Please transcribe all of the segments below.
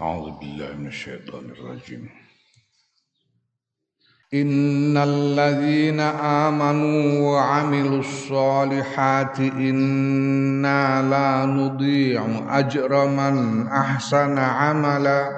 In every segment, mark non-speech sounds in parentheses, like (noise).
أعوذ بالله من الشيطان الرجيم. إن الذين آمنوا وعملوا الصالحات إنا لا نضيع أجر من أحسن عملاً.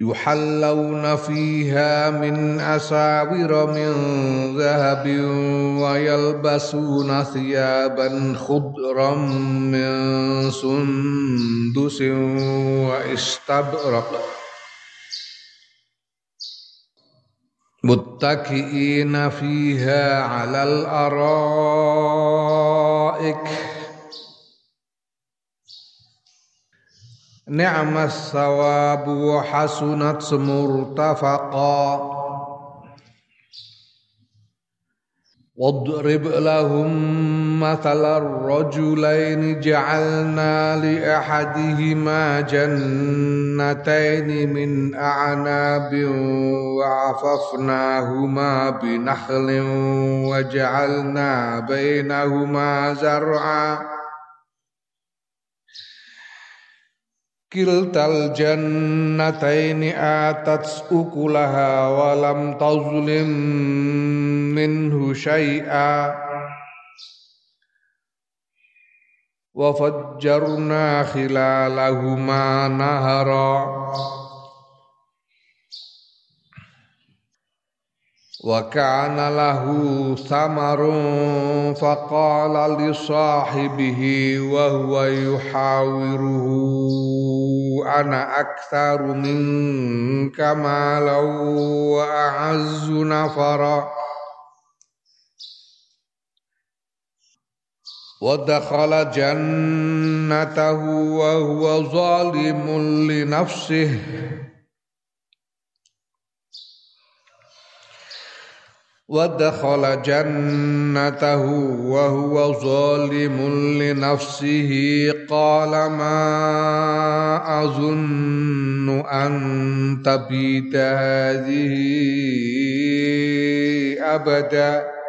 يحلون فيها من أساور من ذهب ويلبسون ثيابا خضرا من سندس واستبرق. متكئين فيها على الأرائك. Sawabu wa hasunat semurtafaqa واضرب لهم مثل الرجلين جعلنا لأحدهما جنتين من أعناب وعففناهما بنخل وجعلنا بينهما زرعا. Kiltal jannataini atat ukulaha walam tazlim minhu syai'a. Wa fajjarna khilalahuma nahara وكان له ثمر فقال لصاحبه وهو يحاوره أنا أكثر منك مالا وأعز نفرا. ودخل جنته وهو ظالم لنفسه. ودخل جنته وهو ظالم لنفسه قال ما أظن أن تبيت هذه أبداً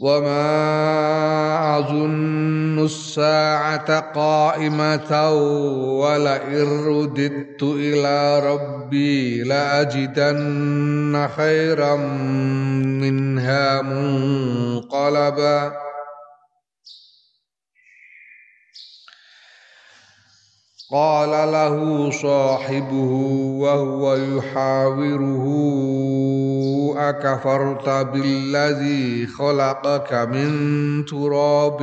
وما أظن الساعة قائمة ولئن رددت إلى ربي لأجدن خيرا منها منقلبا قال له صاحبه وهو يحاوره أكفرت بالذي خلقك من تراب؟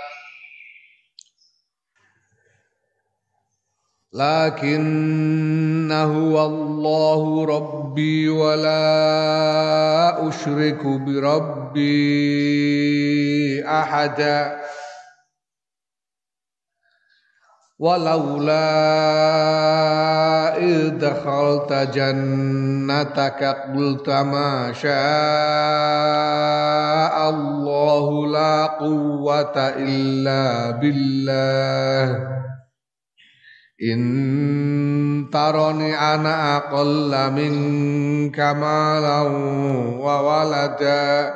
لكن هو الله ربي ولا أشرك بربي أحدا. ولولا إذ دخلت جنتك قلت ما شاء الله لا قوة إلا بالله. In taroni ana aqalla minka malan wa walada.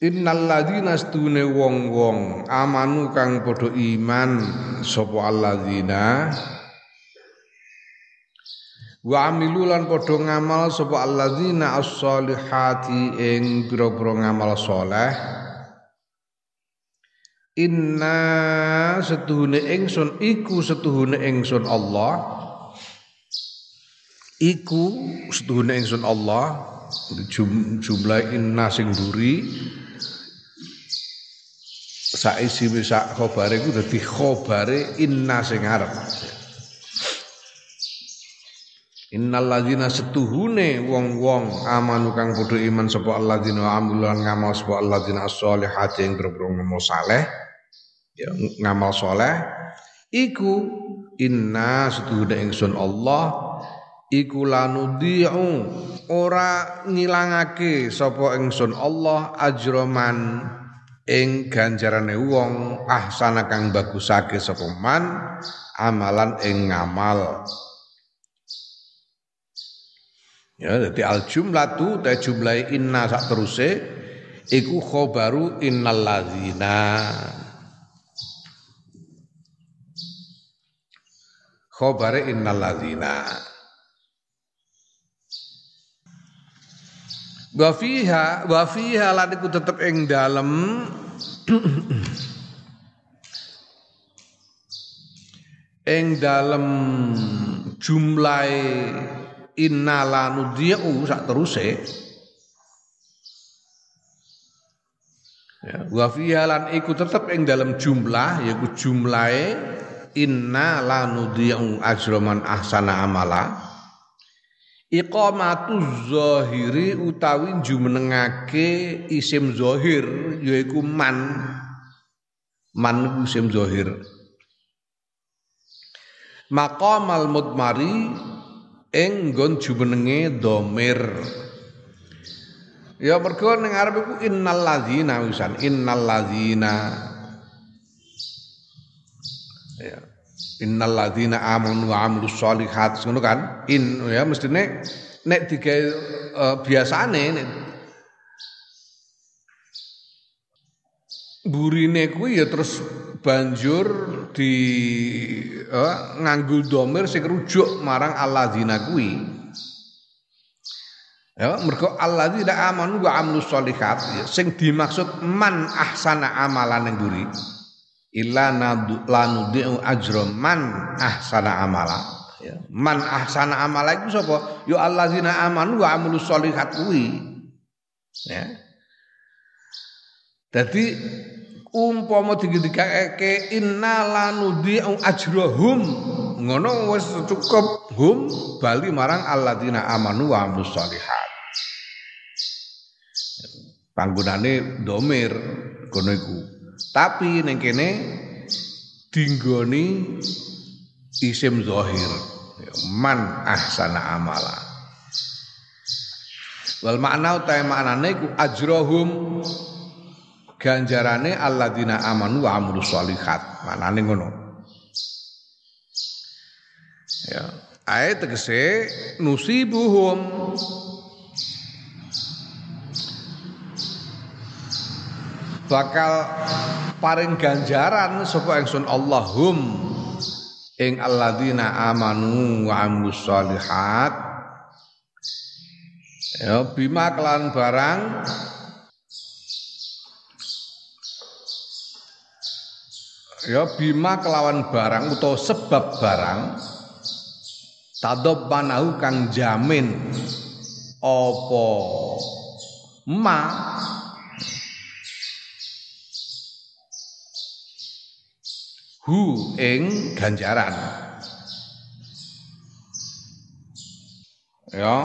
Innal ladzina stune wong-wong amanu kang padha iman sapa alladzina. Wa amilu lan padha ngamal sapa alladzina as-solihati ing pira-pira ngamal saleh Inna setuhune ingsun iku setuhune ingsun Allah. Iku setuhune ingsun Allah. Jum, jumlah inna sing duri saisi sak khobare iku dadi khobare inna sing arep Innal ladzina setuhune wong-wong amanu kang padha iman sapa alladzina amilan ngamal sapa alladzina as-solihati ing grobro ngamal saleh. Ya ngamal saleh. Iku inna setuhune ingsun Allah iku lanudiu ora ngilangake sapa ingsun Allah ajroman ing ganjarane wong ahsana kang bagusake sapa man amalan ing ngamal Ya, jadi al jumlatu ta jumlah inna sak teruse iku khobaru innal ladzina. Khobare innal ladzina. Wa fiha wa fiha lan iku tetep ing dalem ing dalem jumlahe innala nudiu sak teruse ya wa fiha iku tetep ing dalam jumlah yaiku jumlahe inna la nudiu ajraman ahsana amala. Iqamatu zahiri utawi jumenengake isim zahir yaiku man. Man isim zahir. Maqamal mudmari ing nggon jumenenge domir. Ya mergo ning arep iku innal ladzina wisan innal ladzina. Ya innal ladzina amanu wa amilus solihat ngono kan? In ya mestine nek digawe uh, biasane nek burine kuwi ya terus banjur di nganggo domir sing rujuk marang alladzina kuwi. Ya mergo alladzina amanu wa amilus solihat ya, sing dimaksud man ahsana amalan ning buri illa lanudi'u ajra man ahsana amala. Ya man ahsana amala iku sapa? Ya alladzina amanu wa amilus solihat kuwi. Ya. Dadi umpama digedhekake inna lanudhi'u ajrahum ngono wis cukup hum bali marang alladzina amanu wa amilus solihat panggonane domir kono iku. Tapi ning kene dinggoni isim zahir. Man ahsana amala. Wal makna utawa maknane ku ajrahum ganjarane alladzina amanu wa amilus sholihat. Manane ngono. Ya. Ayat tegese nusibuhum. Bakal paring ganjaran sapa ingsun Allahum. Ing alladzina amanu wa amilus sholihat. Ya bima kelan barang ya bima kelawan barang utawa sebab barang tadob manahu kang jamin apa ma hu ing ganjaran. Ya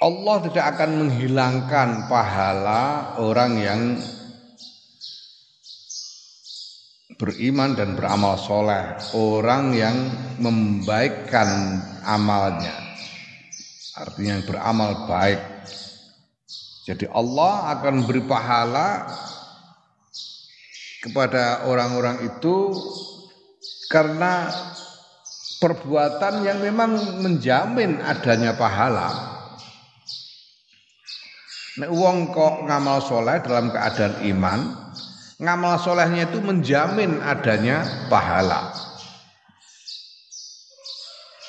Allah tidak akan menghilangkan pahala orang yang beriman dan beramal soleh. Orang yang membaikkan amalnya. Artinya yang beramal baik. Jadi Allah akan beri pahala kepada orang-orang itu karena perbuatan yang memang menjamin adanya pahala. Nek wong kok ngamal soleh dalam keadaan iman ngamal solehnya itu menjamin adanya pahala.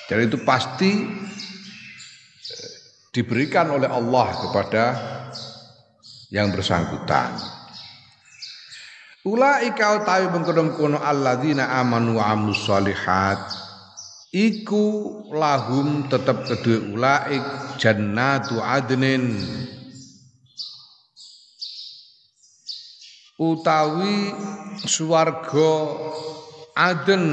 Jadi itu pasti diberikan oleh Allah kepada yang bersangkutan. Ulaika utawi mengkono-kono alladzina amanu wa amilus solihat iku lahum tetap kedua ulaik jannatu adnin utawi swarga Aden.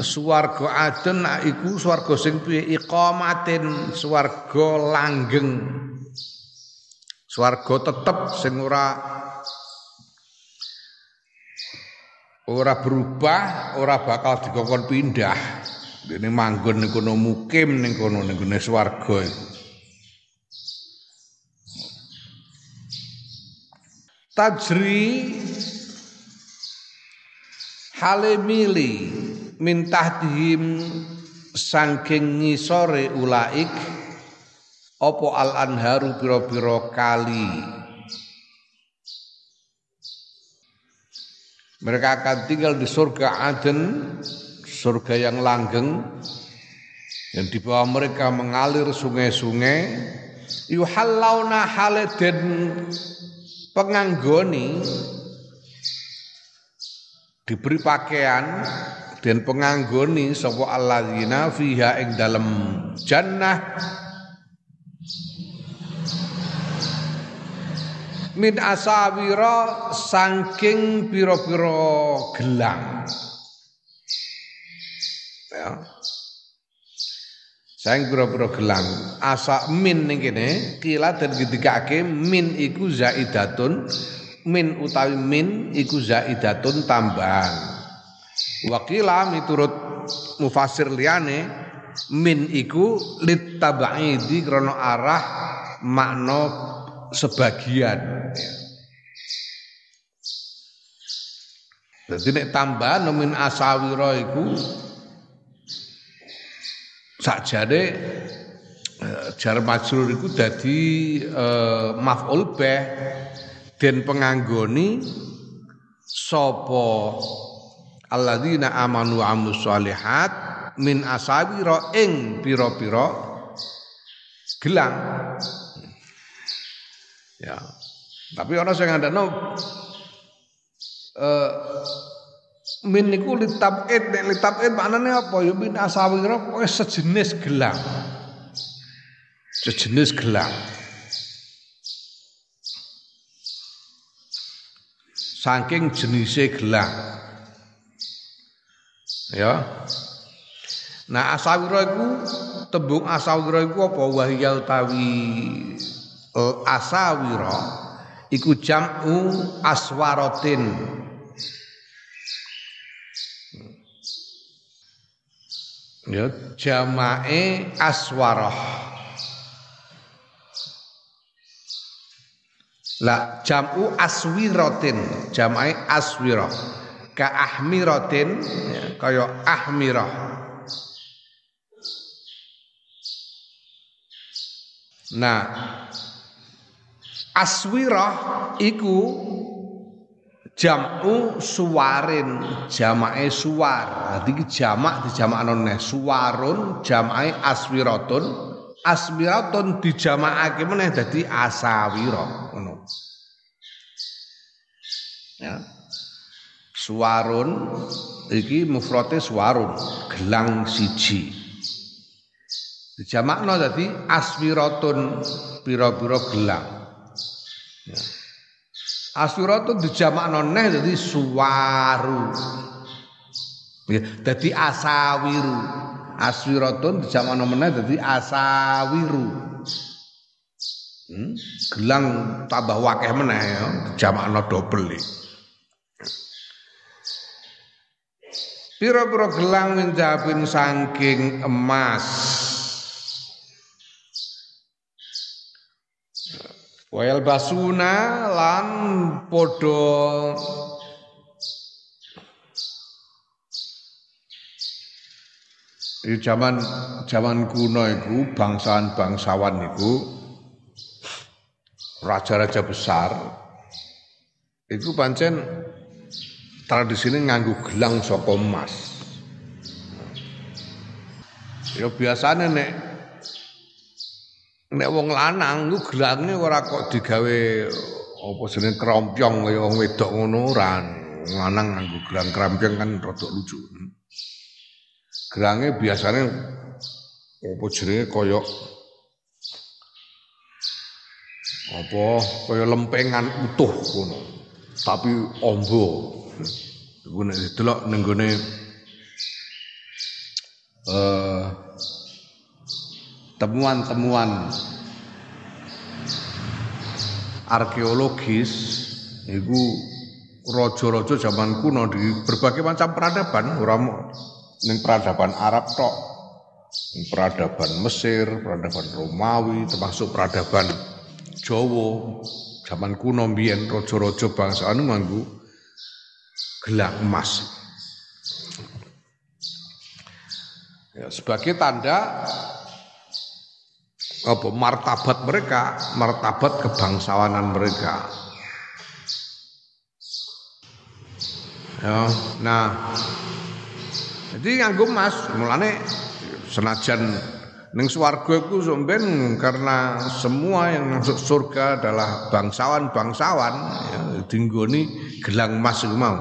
Swarga Aden iku swarga sing piye? Iqamatin swarga langgeng. Swarga tetep sing ora ora berubah ora bakal dikongkon pindah. Ini manggon ning mukim ning kono ning gone swarga iku tajri hale mili min tahtihim saking ngisore ulaik apa al anharu pira-pira kali. Mereka akan tinggal di surga Aden surga yang langgeng yang di bawah mereka mengalir sungai-sungai. Yuhallauna haleden penganggoni diberi pakaian dan penganggoni sapa alladzina fiha ing dalam jannah. Min asawira saking pira-pira gelang. Ya Saing pira-pira gelang. Asa min ning kene kila dan ake min iku zaidatun. Min utawi min iku zaidatun tambahan. Wakila miturut mufasir liyane min iku litabaidi krana arah makna sebagian. Jadi nek tambahan min asawira iku sakjane eh, jar majrur iku dadi eh, maf'ul bih. Den penganggoni sapa alladzina amanu wa amilus solihat min asawira ing pira-pira gelang. Ya. Tapi ana sing ngandakno eh min niku litabid nek litabid maknane apa ya min asawira pokoke sejenis gelang sejenis gelang saking jenise gelang. Ya. Nah asawira iku tembung asawira iku apa wahya utawi asawira iku jam'u aswaratin. Ya, jamae aswarah. La jam'u aswiratin, jamai aswirah. Ka ahmiratin ya, kaya ahmirah. Nah, aswirah iku jam'u suwarin, jamae suwar. Dadi jamak dijamakno neh suwarun, jamae aswiratun, aswiratun dijamakake meneh dadi asawira ngono. Ya. Suwarun iki mufrate suwarun, gelang siji. Dijamakno dadi aswiratun pira-pira gelang. Ya. Aswiratun dijamakno neh dadi suwaru. Dadi asawiru. Aswiratun dijamakno meneh dadi asawiru. Hmm? Gelang tambah wakeh meneh ya, dijamakno dobel iki. Pira-pira gelang menjapin saking emas. Wael basuna lan podo di zaman zaman kuno itu bangsawan-bangsawan itu raja-raja besar itu pancen tradisi ini nganggu gelang saka emas. Ya biasanya nek nek wong lanang ku gelange ora kok digawe apa jenenge kerompyong kaya wong wedok ngono. Lanang nganggo gelang kerompyong kan rada lucu. Gelange biasanya apa jenenge kaya apa kaya lempengan utuh ngono. Tapi ombo Iku nek delok ning gone eh, temuan-temuan arkeologis itu rojo-rojo zaman kuno di berbagai macam peradaban. Ora ning peradaban Arab tok. Peradaban Mesir peradaban Romawi termasuk peradaban Jawa. Zaman kuno mbiyen rojo-rojo bangsa anu nganggo gelang emas. Ya, sebagai tanda apa martabat mereka, martabat kebangsawanan mereka. Ya, nah, jadi nganggo emas, mulane senajan ning swarga iku somben karena semua yang masuk surga adalah bangsawan-bangsawan ya, dinggoni gelang emas iku mau.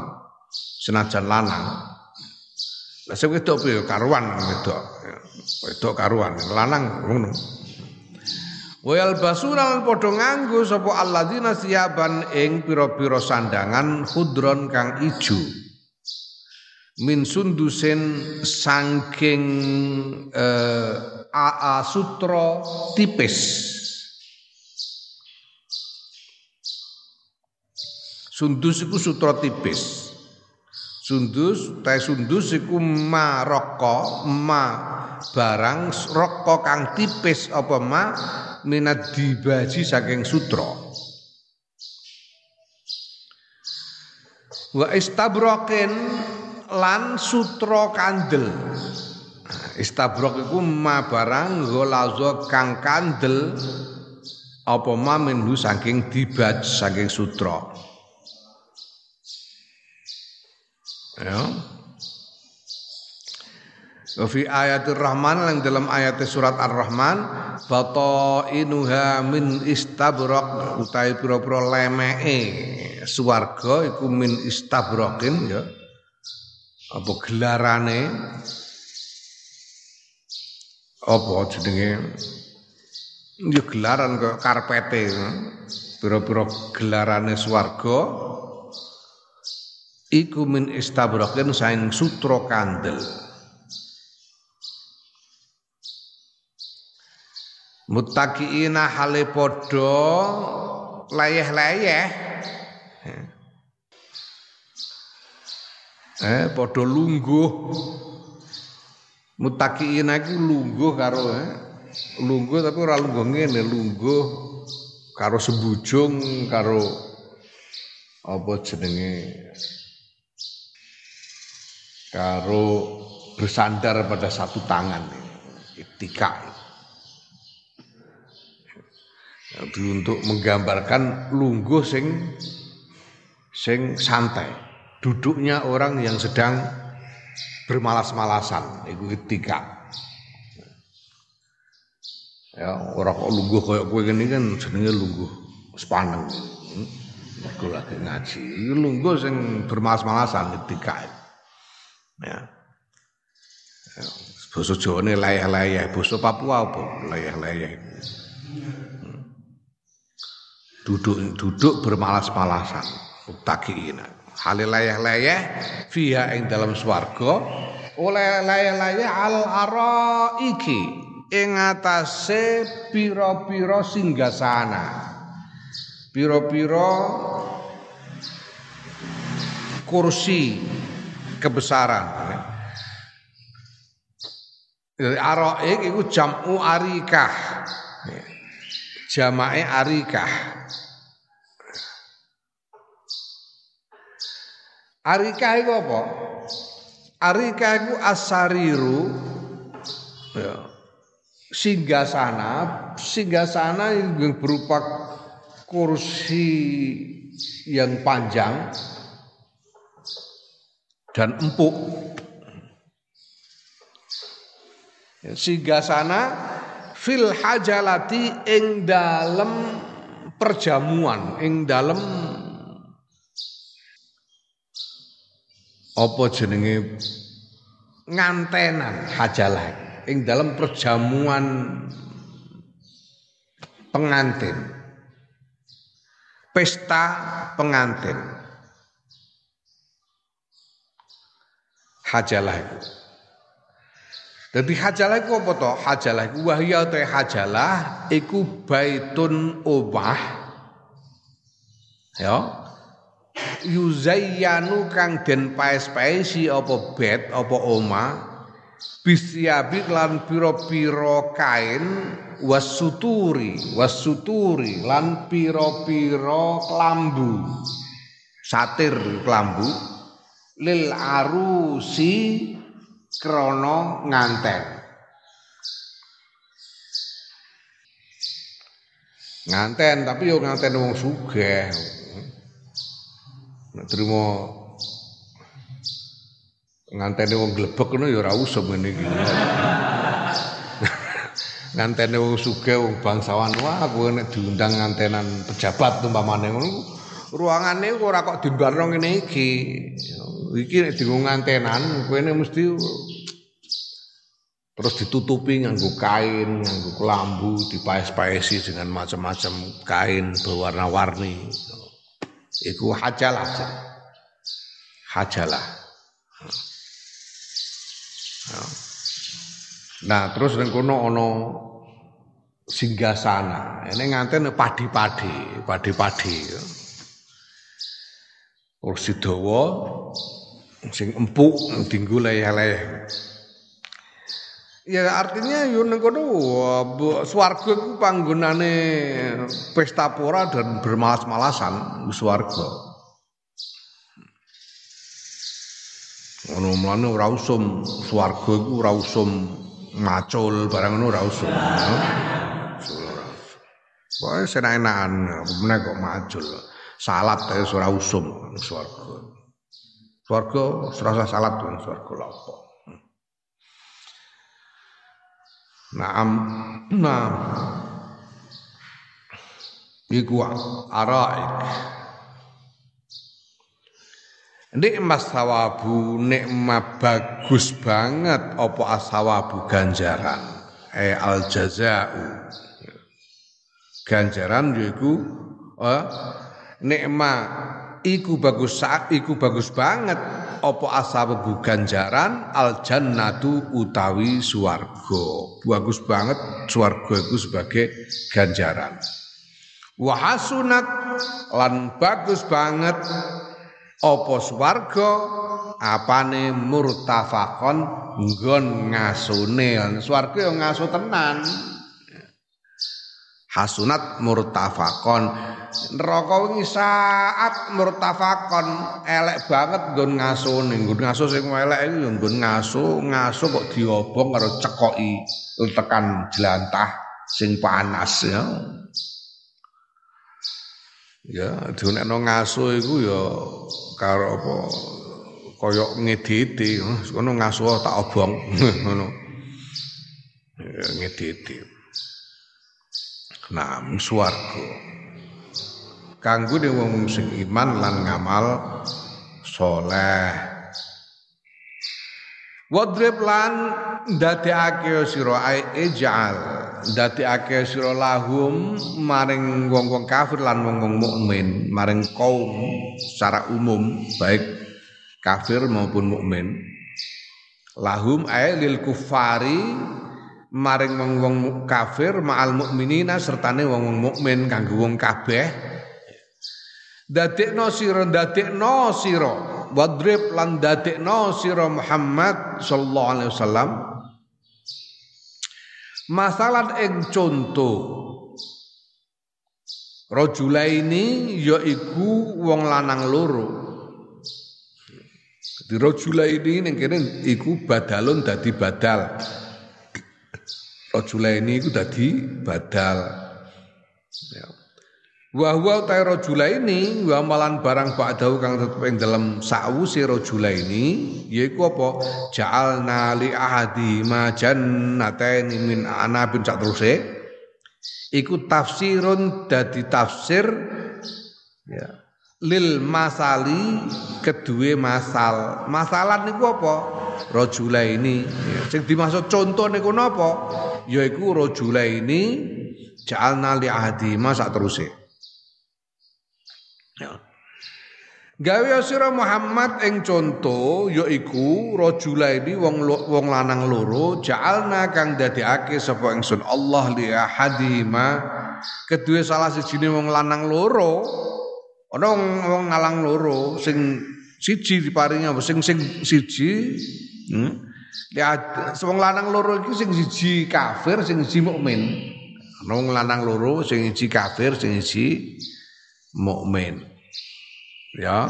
Senajan lanang. Lah sing wedok karuan wedok. Ya, wedok karuan, lanang. Wayal basuna lan padha nganggo sapa alladzina siyaban ing pira-pira sandangan khudron kang ijo. Min sundusen saking eh, aa sutra tipis. Sundus iku sutra tipis. Sundus, teh sundus iku ma roko, ma barang roko kang tipis apa ma minat dibaji saking sutra. Wa istabrokin lan sutra kandel. Istabrok iku ma barang golazo kang kandel apa ma minhu saking dibaj saking sutra. Ya fi ayatul Rahman yang dalam ayat surat Ar-Rahman bato inuha min istabrok utai pira-pira lemeke swarga iku min istabrokin ya. Apa gelarane? Apa jenenge? Ya gelaran kok karpete pira-pira gelarane swarga iku min istabrokin saing sutra kandel Mutakiina hale padha layeh-layeh. Eh padha lungguh. Mutakiina iku lungguh karo eh. lungguh tapi ora lungguh ngene, lungguh karo sembujung karo apa jenenge karo bersandar pada satu tangan itika untuk menggambarkan lungguh sing sing santai. Duduknya orang yang sedang bermalas-malasan. Itu ketika. Ya orang kok lungguh kayak gue gini kan jenenge lungguh sepaneng. Gue lagi ngaji. Lungguh sing bermalas-malasan ketika. Ya, ya Basa ini layah-layah, basa Papua apa layah-layah duduk duduk bermalas-malasan. Takiina halil layah-layah fiha ing dalam swarga. Oleh layah-layah al araiki ing atase pira-pira singgasana pira-pira kursi kebesaran Araik itu jam'u arikah Jamae arikah Arika itu apa? Arika itu asariru ya. Singgasana, singgasana yang berupa kursi yang panjang dan empuk. Ya, singgasana fil hajalati ing dalem perjamuan, ing dalem apa jenenge? Ngantenan hajalah ing dalam perjamuan pengantin. Pesta pengantin. Hajalah Jadi hajalah iku apa to? Hajalah iku wahya te hajalah iku baitun omah. Ya. Yuzayyanu kang den paes-paesi apa bet apa omah bisyabi lan pira-pira kain wasuturi wasuturi lan pira-pira klambu satir klambu lil arusi krana nganten. Nganten tapi yo nganten wong sugih. Nek trimo ngantene wong glebek ngono ya ora usum ngene iki. (laughs) ngantene wong sugih wong bangsawan wah kowe nek diundang ngantenan pejabat umpamane ngono ruangane ora kok dimbarno ngene iki. Iki nek dienggo ngantenan kowe mesti terus ditutupi nganggo kain, nganggo kelambu, dipaes-paesi dengan macam-macam kain berwarna-warni. Iku hajalah. Hajalah. Nah, terus ning kono ana singgasana. Ini nganten padi-padi, padi-padi. Kursi dawa sing empuk dinggo leyeh-leyeh. Ya artinya yo ning kono swarga iku panggonane pesta pora dan bermalas-malasan swarga. Ono mlane ora usum swarga iku ora usum macul barang ngono ora usum. Pokoke senak-enakan kok macul. Salat ae ora usum. Swarga serasa salat tuh swarga lha Naam, naam. Iku araik. Nikmat sawabu, nikmat bagus banget apa asawabu ganjaran. Eh al jazau. Ganjaran yaiku eh, nikmat iku bagus iku bagus banget. Apa asabu ganjaran al jannatu utawi swarga. Bagus banget swarga itu sebagai ganjaran. Wa hasunat lan bagus banget. Apa swarga? Apane murtafakon nggon ngasune. Swarga yang ngaso tenan hasunat murtafakon. Neraka wingi saat murtafakon. Elek banget nggon ngaso nggon ngaso sing elek iku nggon ngaso. Ngaso kok diobong karo cekoki tekan jelantah sing panas ya. Ya dionekno ngaso iku ya karo apa kaya ngediti ngono ngaso tak obong (laughs) ngono. Ya ngediti Nah, swarga. Kanggo ning wong sing iman lan ngamal soleh. Wadrib lan ndadekake sira ijal ndadekake sira lahum maring wong-wong kafir lan wong-wong mukmin maring kaum secara umum baik kafir maupun mukmin lahum ay lil kufari maring wong-wong kafir ma'al mukminina sertane wong-wong mukmin kanggo wong kabeh. Dadekno sira dadekno sira. Wadrib lan dadekno sira Muhammad sallallahu alaihi wasallam. Masalah ing contoh rajulaini yaiku wong lanang loro. Di rajulaini ning kene iku badalun dadi badal rajulaini iku dadi badal. Ya. Wa huwa ta rajulaini wa malan barang ba'dahu kang tetep ing dalem sakwuse rajulaini yaiku apa? Ja'alna li ahadi ma jannataini min anabin sak teruse iku tafsirun dadi tafsir ya lil masali kedue masal. Masalah niku apa? Rajulaini ya. sing dimaksud contoh niku napa yaiku rajulaini ja'alna li ahadi ma sak teruse. Ya. Gawe sira Muhammad ing conto yaiku rajulaini wong wong lanang loro ja'alna kang dadekake sapa ingsun Allah li ahadima kedue salah sijine wong lanang loro ana wong, ngalang loro sing siji diparingi sing sing siji hmm? Lihat wong lanang loro iki sing siji kafir sing siji mukmin wong lanang loro sing siji kafir sing siji mukmin Ya.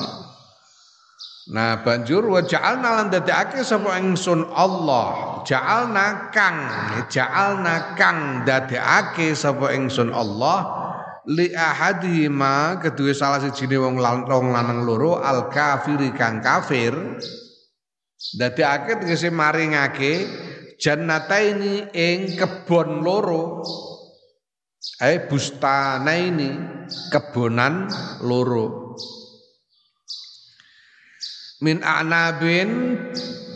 Nah banjur wa ja'alna lan dadekake sapa ingsun Allah. Ja'alna kang, ja'alna kang dadekake sapa ingsun Allah li ahadihima kedua salah siji wong lanang loro al kafiri kang kafir dadekake tegese maringake jannataini ing kebon loro. Ae bustanaini kebonan loro. Min anabin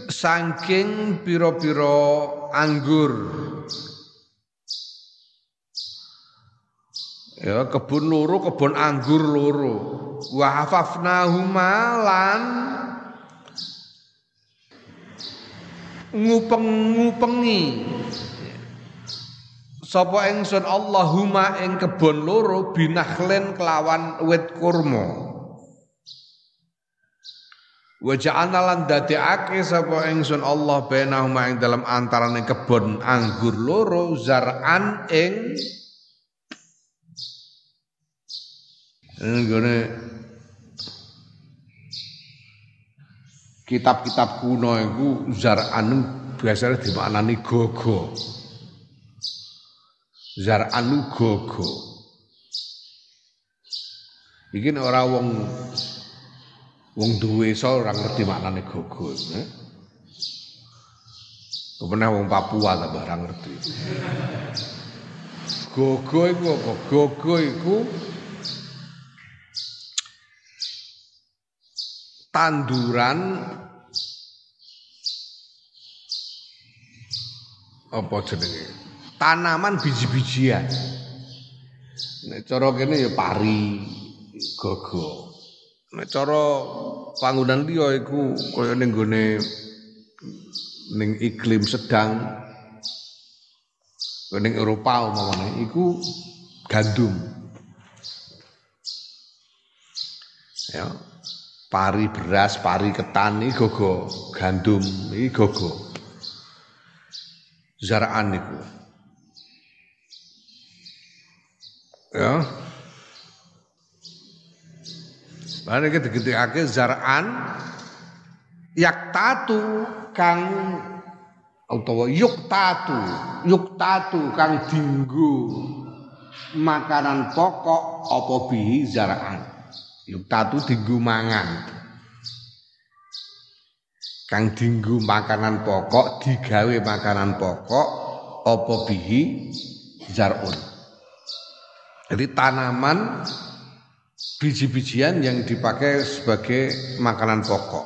saking piro-piro anggur. Ya kebun loro kebun anggur loro. Wa hafafnahuma lan ngupeng-ngupengi. Sapa ingsun Allahumma ing kebon loro binahlen kelawan wit kurma. Wa ja'alna lan dadekake sapa ingsun Allah bainahuma ing dalam antarane kebon anggur loro zar'an ing nggone kitab-kitab kuno iku zar'an biasanya dimaknani gogo. Zar'an gogo. Iki ora wong Wong duwe iso ora ngerti maknane gogo. Eh? Wong Papua ta ora ngerti. Gogo iku apa? Gogo iku tanduran apa jenenge? Tanaman biji-bijian. Nek cara kene ya pari, gogo. Nek cara panggonan liya iku kaya ning gone ning iklim sedang ning Eropa umpamane iku gandum. Ya. Pari beras, pari ketan iki gogo, gandum iki gogo. Zaraan niku. Ya. Lan iki digetekake zar'an yaktatu kang utawa yuktatu yuktatu kang dinggo makanan pokok apa bihi zar'an yuktatu dinggo mangan kang dinggo makanan pokok digawe makanan pokok apa bihi? Zar'un. Jadi tanaman biji-bijian yang dipakai sebagai makanan pokok.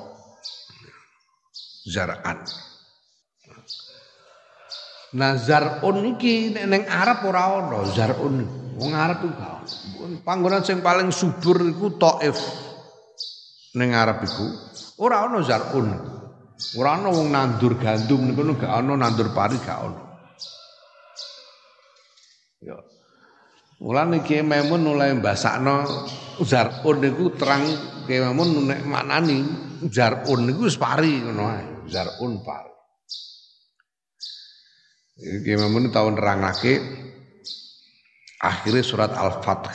Zaraan Nah zarun iki neng Arab ora ana zarun wong Arab iku gak. Panggonan sing paling subur iku Taif. Ning Arab iku. Ora ana zarun. Ora ana wong nandur gandum niku gak ana nandur pari gak ana ya. Mulane Kiai Maimun mulai mbasakno zarun niku terang Kiai Maimun nek maknani zarun niku wis pari ngono ae. Zarun pari. Kiai Maimun tau nerangake akhirnya surat Al-Fath.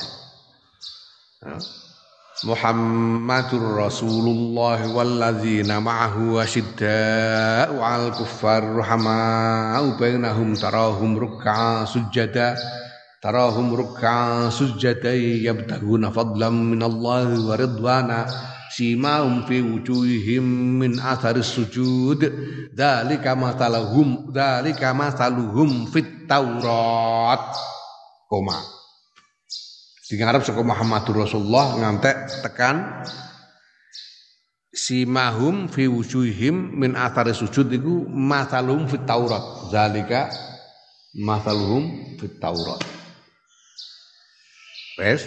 Muhammadur Rasulullah walladzina ma'ahu asyidda'u 'alal kuffar rahama'u bainahum tarahum ruk'a sujada tarahum ruk'an sujadai yabtaguna fadlan min Allah wa ridwana simahum fi wujuhihim min atharis sujud. Dalika matalahum dalika mataluhum fit taurat koma Arab saka Muhammadur Rasulullah ngantek tekan simahum fi wujuhihim min athari sujud iku matalum fit taurat zalika matalhum fit taurat Wes.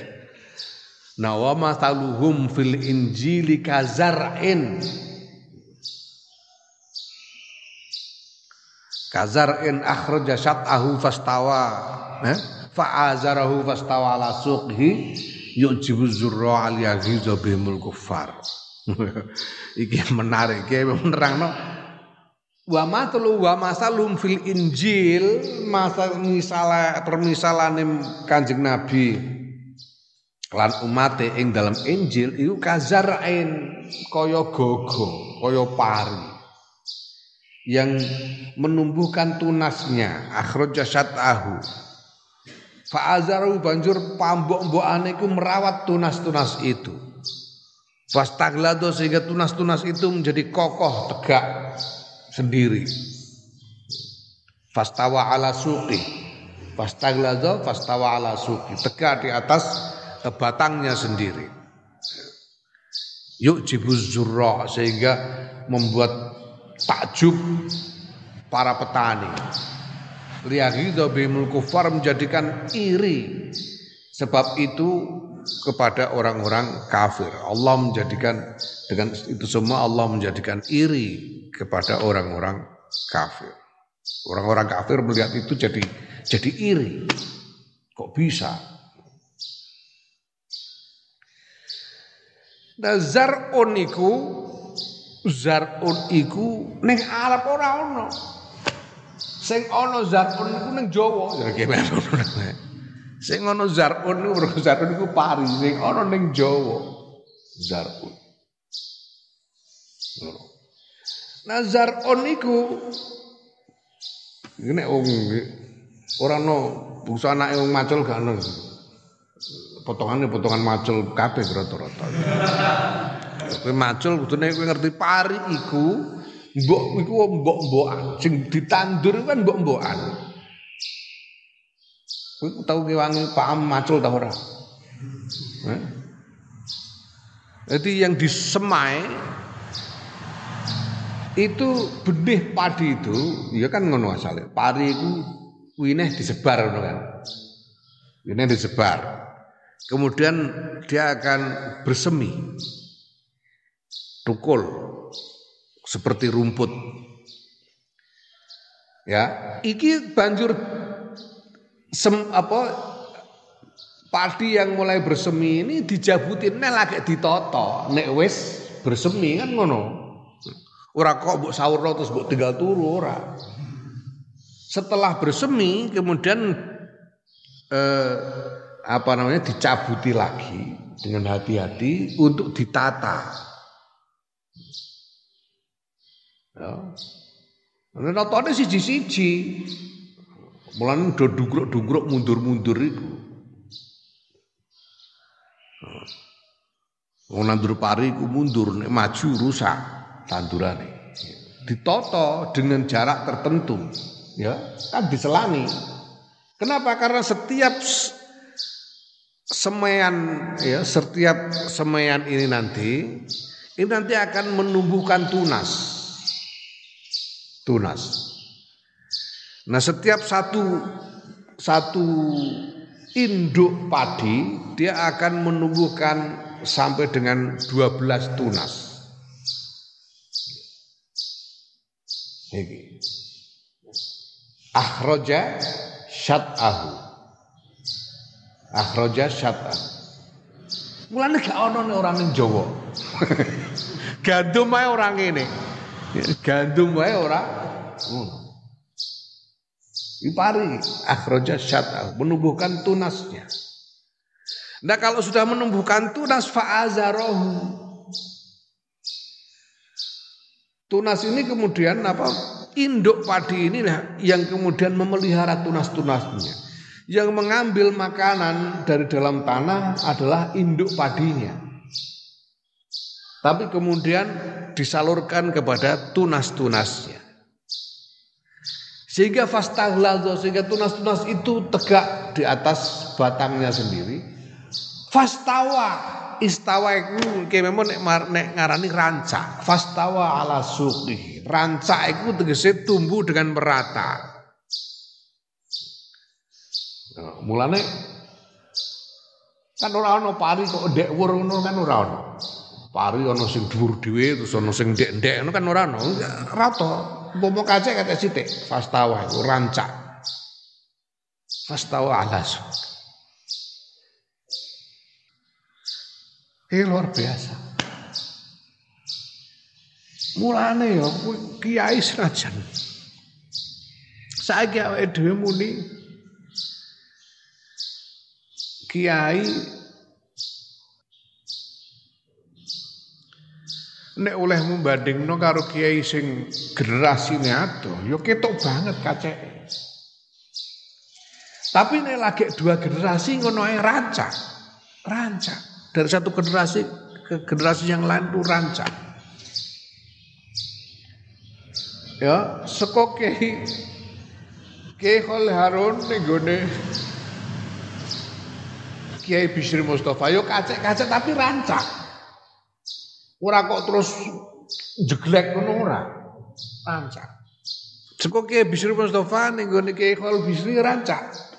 Nah wa mathaluhum fil injili kazar'in Kazar'in akhraja syat'ahu fastawa eh? Fa'azarahu fastawa ala suqhi yujibu zurra al yaghiza kuffar. (laughs) Iki menarik iki menerangno. Wa matlu wa masalum fil injil masa misala permisalane kanjeng nabi lan umate ing dalam Injil iku kazarain kaya gogo, kaya pari. Yang menumbuhkan tunasnya akhraja syatahu Fa'azaru banjur pambok-mbokane iku merawat tunas-tunas itu. Fastaglado sehingga tunas-tunas itu menjadi kokoh tegak sendiri. Fastawa ala suqi. Fastaglado fastawa ala suqi. Tegak di atas batangnya sendiri. Yuk jibuz zurra sehingga membuat takjub para petani. Liyaghidha bimul kufar menjadikan iri. Sebab itu kepada orang-orang kafir. Allah menjadikan dengan itu semua Allah menjadikan iri kepada orang-orang kafir. Orang-orang kafir melihat itu jadi jadi iri. Kok bisa? Nah zar'un iku zar'un iku ning Arab ora ono. Sing ana zar'un iku ning Jawa. Ya Sing ana zar'un iku zar'un iku pari sing ana ning Jawa. Zar'un. Nah zar'un iku ini wong ora ono bungsu anake wong macul gak ono potongannya potongan macul kabeh rata-rata. Kowe macul kudune kowe ngerti pari iku mbok iku mbok-mbokan sing ditandur kan mbok-mbokan. Kowe tau kewangi paham macul ta ora? Jadi yang disemai itu benih padi itu ya kan ngono asale. Pari itu wineh disebar ngono kan. Wineh disebar. Kemudian dia akan bersemi. Tukul seperti rumput. Ya, iki banjur sem apa padi yang mulai bersemi ini dijabutin nek lagi ditoto, nek wis bersemi kan ngono. Ora kok mbok sahur terus mbok tinggal turu ora. Setelah bersemi kemudian eh, apa namanya dicabuti lagi dengan hati-hati untuk ditata. Ya. Notone siji-siji. Mulane do dungkruk-dungkruk mundur-mundur itu. Wong nandur pari ku mundur nek maju rusak tandurane. Ditoto dengan jarak tertentu, ya kan diselani. Kenapa? Karena setiap semaian ya setiap semaian ini nanti ini nanti akan menumbuhkan tunas tunas nah setiap satu satu induk padi dia akan menumbuhkan sampai dengan 12 tunas ini akhraja syat'ahu akhraja syat'an. Mulane gak ono nek ora ning Jawa. (laughs) Gandum wae ora ngene. Gandum wae ora ngono. Ipari akhraja syat'an, menumbuhkan tunasnya. Nah kalau sudah menumbuhkan tunas fa'azarahu. Tunas ini kemudian apa? Induk padi inilah yang kemudian memelihara tunas-tunasnya. Yang mengambil makanan dari dalam tanah adalah induk padinya. Tapi kemudian disalurkan kepada tunas-tunasnya. Sehingga fastaghlazo, sehingga tunas-tunas itu tegak di atas batangnya sendiri. Fastawa, istawa kayak memang nek, nek ngarani ranca. Fastawa ala suqi. Ranca itu tegese tumbuh dengan merata. Nah, mulane Kan ora ana pari kok ndek wur ngono kan ora ana. Pari ana sing dhuwur dhewe terus ana sing ndek-ndek ngono kan ora ana. Rata. Umpama kacek kata sithik fastawa iku rancak. Fastawa alas. Ini luar biasa. Mulane ya kiai senajan. Saiki awake dhewe muni kiai nek oleh membandingno karo kiai sing generasine adoh ya ketok banget kacek. Tapi nek lagi dua generasi ngono ae rancak. Rancak. Dari satu generasi ke generasi yang lain tuh rancak. Ya, seko kiai Kiai Harun ning Kiai Bisri Mustafa yo kacek-kacek tapi rancak. Ora kok terus jeglek ngono ora. Rancak. Seko Kiai Bisri Mustafa ning gone Kiai Khalil Bisri rancak.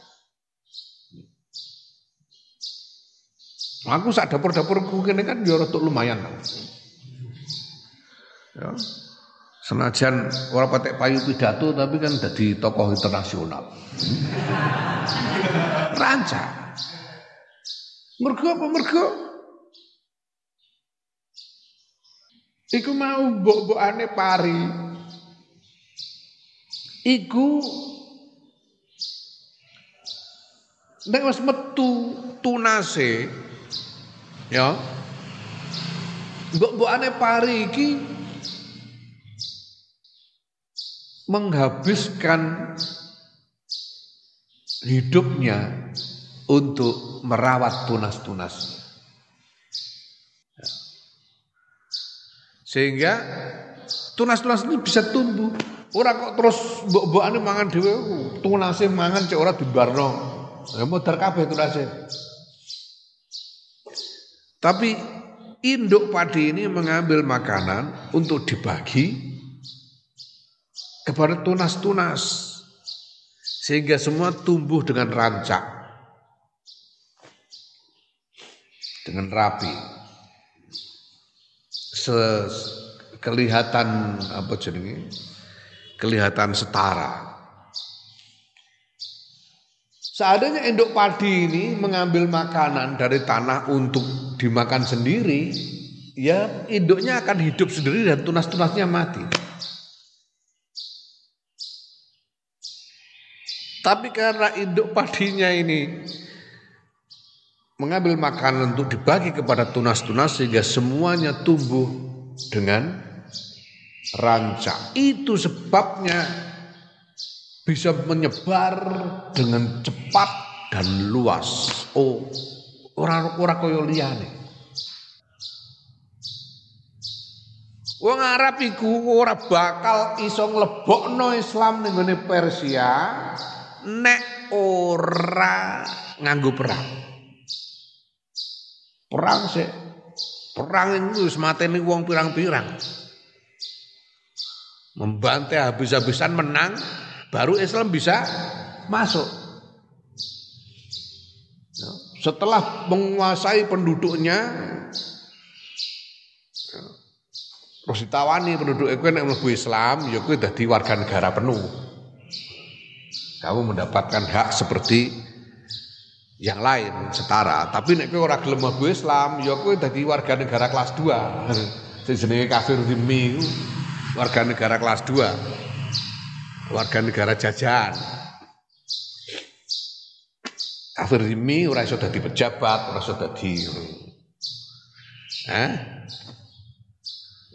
Aku sak dapur-dapurku kene kan yo lumayan. Ya. Senajan ora patek payu pidato tapi kan jadi tokoh internasional. Rancak. Mergo apa mergo? Iku mau mbok-mbokane pari. Iku nek wis metu tunase ya mbok-mbokane pari iki menghabiskan hidupnya untuk merawat tunas-tunas. Sehingga tunas-tunas ini bisa tumbuh. Orang kok terus mbok-mbokane mangan dhewe tunase mangan cek ora dibarno. Ya modar kabeh tunase. Tapi induk padi ini mengambil makanan untuk dibagi kepada tunas-tunas sehingga semua tumbuh dengan rancak dengan rapi kelihatan apa jenenge kelihatan setara Seandainya induk padi ini mengambil makanan dari tanah untuk dimakan sendiri, ya induknya akan hidup sendiri dan tunas-tunasnya mati. Tapi karena induk padinya ini mengambil makanan untuk dibagi kepada tunas-tunas sehingga semuanya tumbuh dengan rancak. Itu sebabnya bisa menyebar dengan cepat dan luas. Oh, orang-orang koyo liyane. Wong Arab iku ora bakal iso nglebokno Islam ning Persia nek ora nganggo perang. Perang sih. Perang itu wis mateni wong pirang-pirang. Membantai habis-habisan menang, baru Islam bisa masuk. Ya, setelah menguasai penduduknya, ya, terus ditawani penduduk itu yang mlebu Islam, ya kuwi dadi warga negara penuh kamu mendapatkan hak seperti yang lain setara. Tapi nek kowe ora gelem Islam, ya kowe dadi warga negara kelas 2. (laughs) Sing jenenge kafir zimmi warga negara kelas 2. Warga negara jajahan. Kafir zimmi ora iso dadi pejabat, ora iso dadi Eh?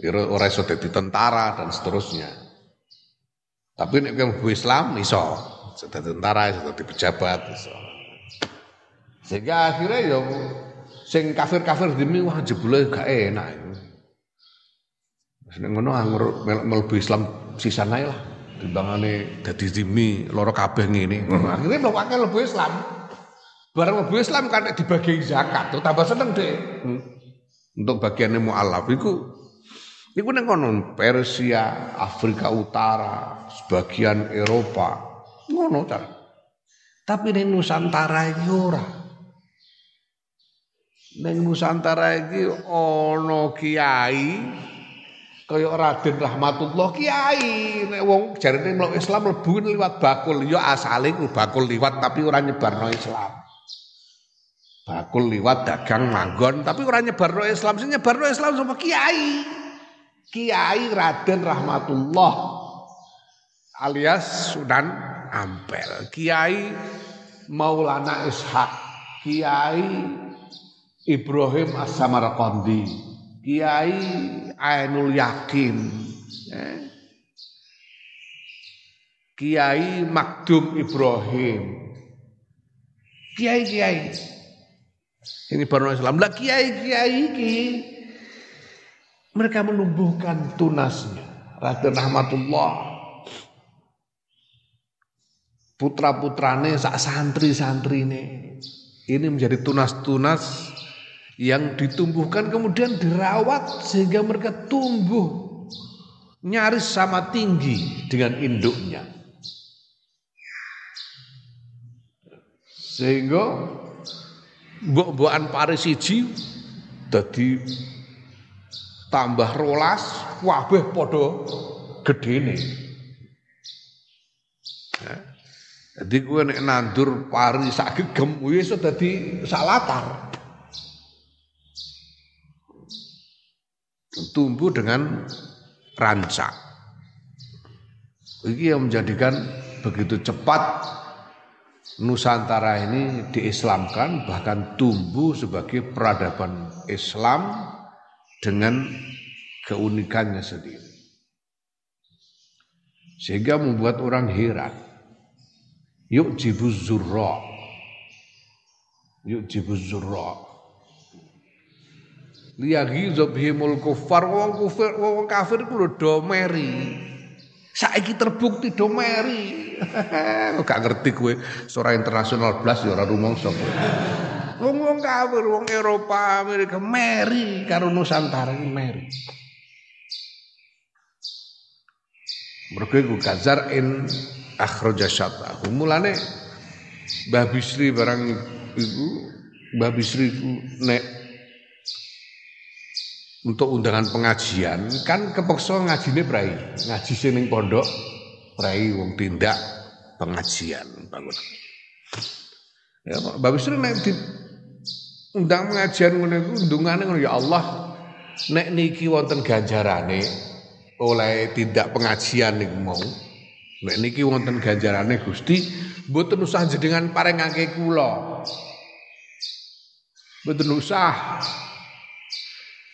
Ora iso dadi tentara dan seterusnya. Tapi nek kowe Islam iso sudah tentara, sudah pejabat. So. Sehingga akhirnya ya sing kafir-kafir demi wah jebule gak enak itu. Seneng ngono anggur mlebu Islam sisan ae lah. Timbangane dadi zimi loro kabeh ngene. Akhirnya mlebake mlebu Islam. Barang mlebu Islam kan dibagi zakat, tuh tambah seneng deh. Hmm. Untuk bagiannya mu'alaf iku Iku neng kono Persia, Afrika Utara, sebagian Eropa, Ngono ta. Tapi ning Nusantara iki ora. Neng Nusantara iki ana kiai kaya Raden Rahmatullah kiai nek wong jarene mlebu Islam mlebu liwat bakul ya asale ku bakul liwat tapi ora nyebarno Islam. Bakul liwat dagang manggon tapi ora nyebarno Islam, sing nyebarno Islam sama kiai. Kiai Raden Rahmatullah alias Sunan Ampel. Kiai Maulana Ishak. Kiai Ibrahim As-Samarqandi, Kiai Ainul Yakin, eh. Kiai Makdum Ibrahim, Kiai-kiai. Ini baru Islam. Lah kiai-kiai ini mereka menumbuhkan tunasnya. Raden Rahmatullah putra-putrane sak santri-santri ini ini menjadi tunas-tunas yang ditumbuhkan kemudian dirawat sehingga mereka tumbuh nyaris sama tinggi dengan induknya. Sehingga mbok-mbokan Paris siji dadi tambah rolas kabeh padha gedene. Ya. Jadi gue nek nandur pari sak gegem dadi sak latar. Tumbuh dengan rancak. Ini yang menjadikan begitu cepat Nusantara ini diislamkan bahkan tumbuh sebagai peradaban Islam dengan keunikannya sendiri. Sehingga membuat orang heran. Yuk jibuz zurra. Yuk jibuz zurra liyaghizu bihimul kufar wong kufir wong kafir ku do meri saiki terbukti do meri (laughs) gak ngerti kowe secara internasional blas ya ora rumangsa wong wong kafir wong Eropa Amerika meri karo Nusantara meri. Mergo iku gazar in akhraja syatahu. Mulane Mbah Bisri barang iku Mbah Bisri ku nek untuk undangan pengajian kan kepeksa ngajine prai. Ngaji sing pondok prai wong tindak pengajian bangun. Ya Mbak Bisri nek di undang pengajian ngene iku undungane ngono ya Allah nek niki wonten ganjarane oleh tindak pengajian niku mau nek niki wonten ganjarane Gusti mboten usah jenengan parengake kula. Mboten usah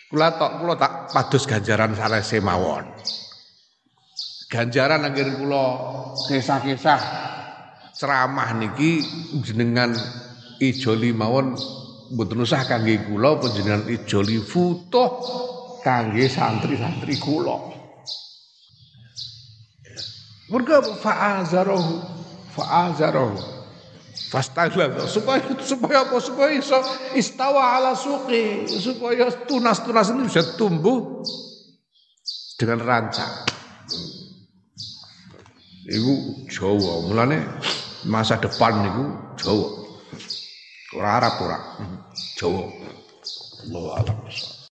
Kula tok kula tak padus ganjaran sanese mawon. Ganjaran akhir kula kisah-kisah ceramah niki jenengan ijoli mawon mboten usah kangge kula panjenengan ijoli futuh kangge santri-santri kula. Mergo fa'azarahu fa'azarahu Fastaghlab supaya supaya apa supaya iso istawa ala suqi supaya tunas-tunas ini bisa tumbuh dengan rancak. Iku Jawa, mulane masa depan niku Jawa. Ora Arab ora. Jawa. Allah alam.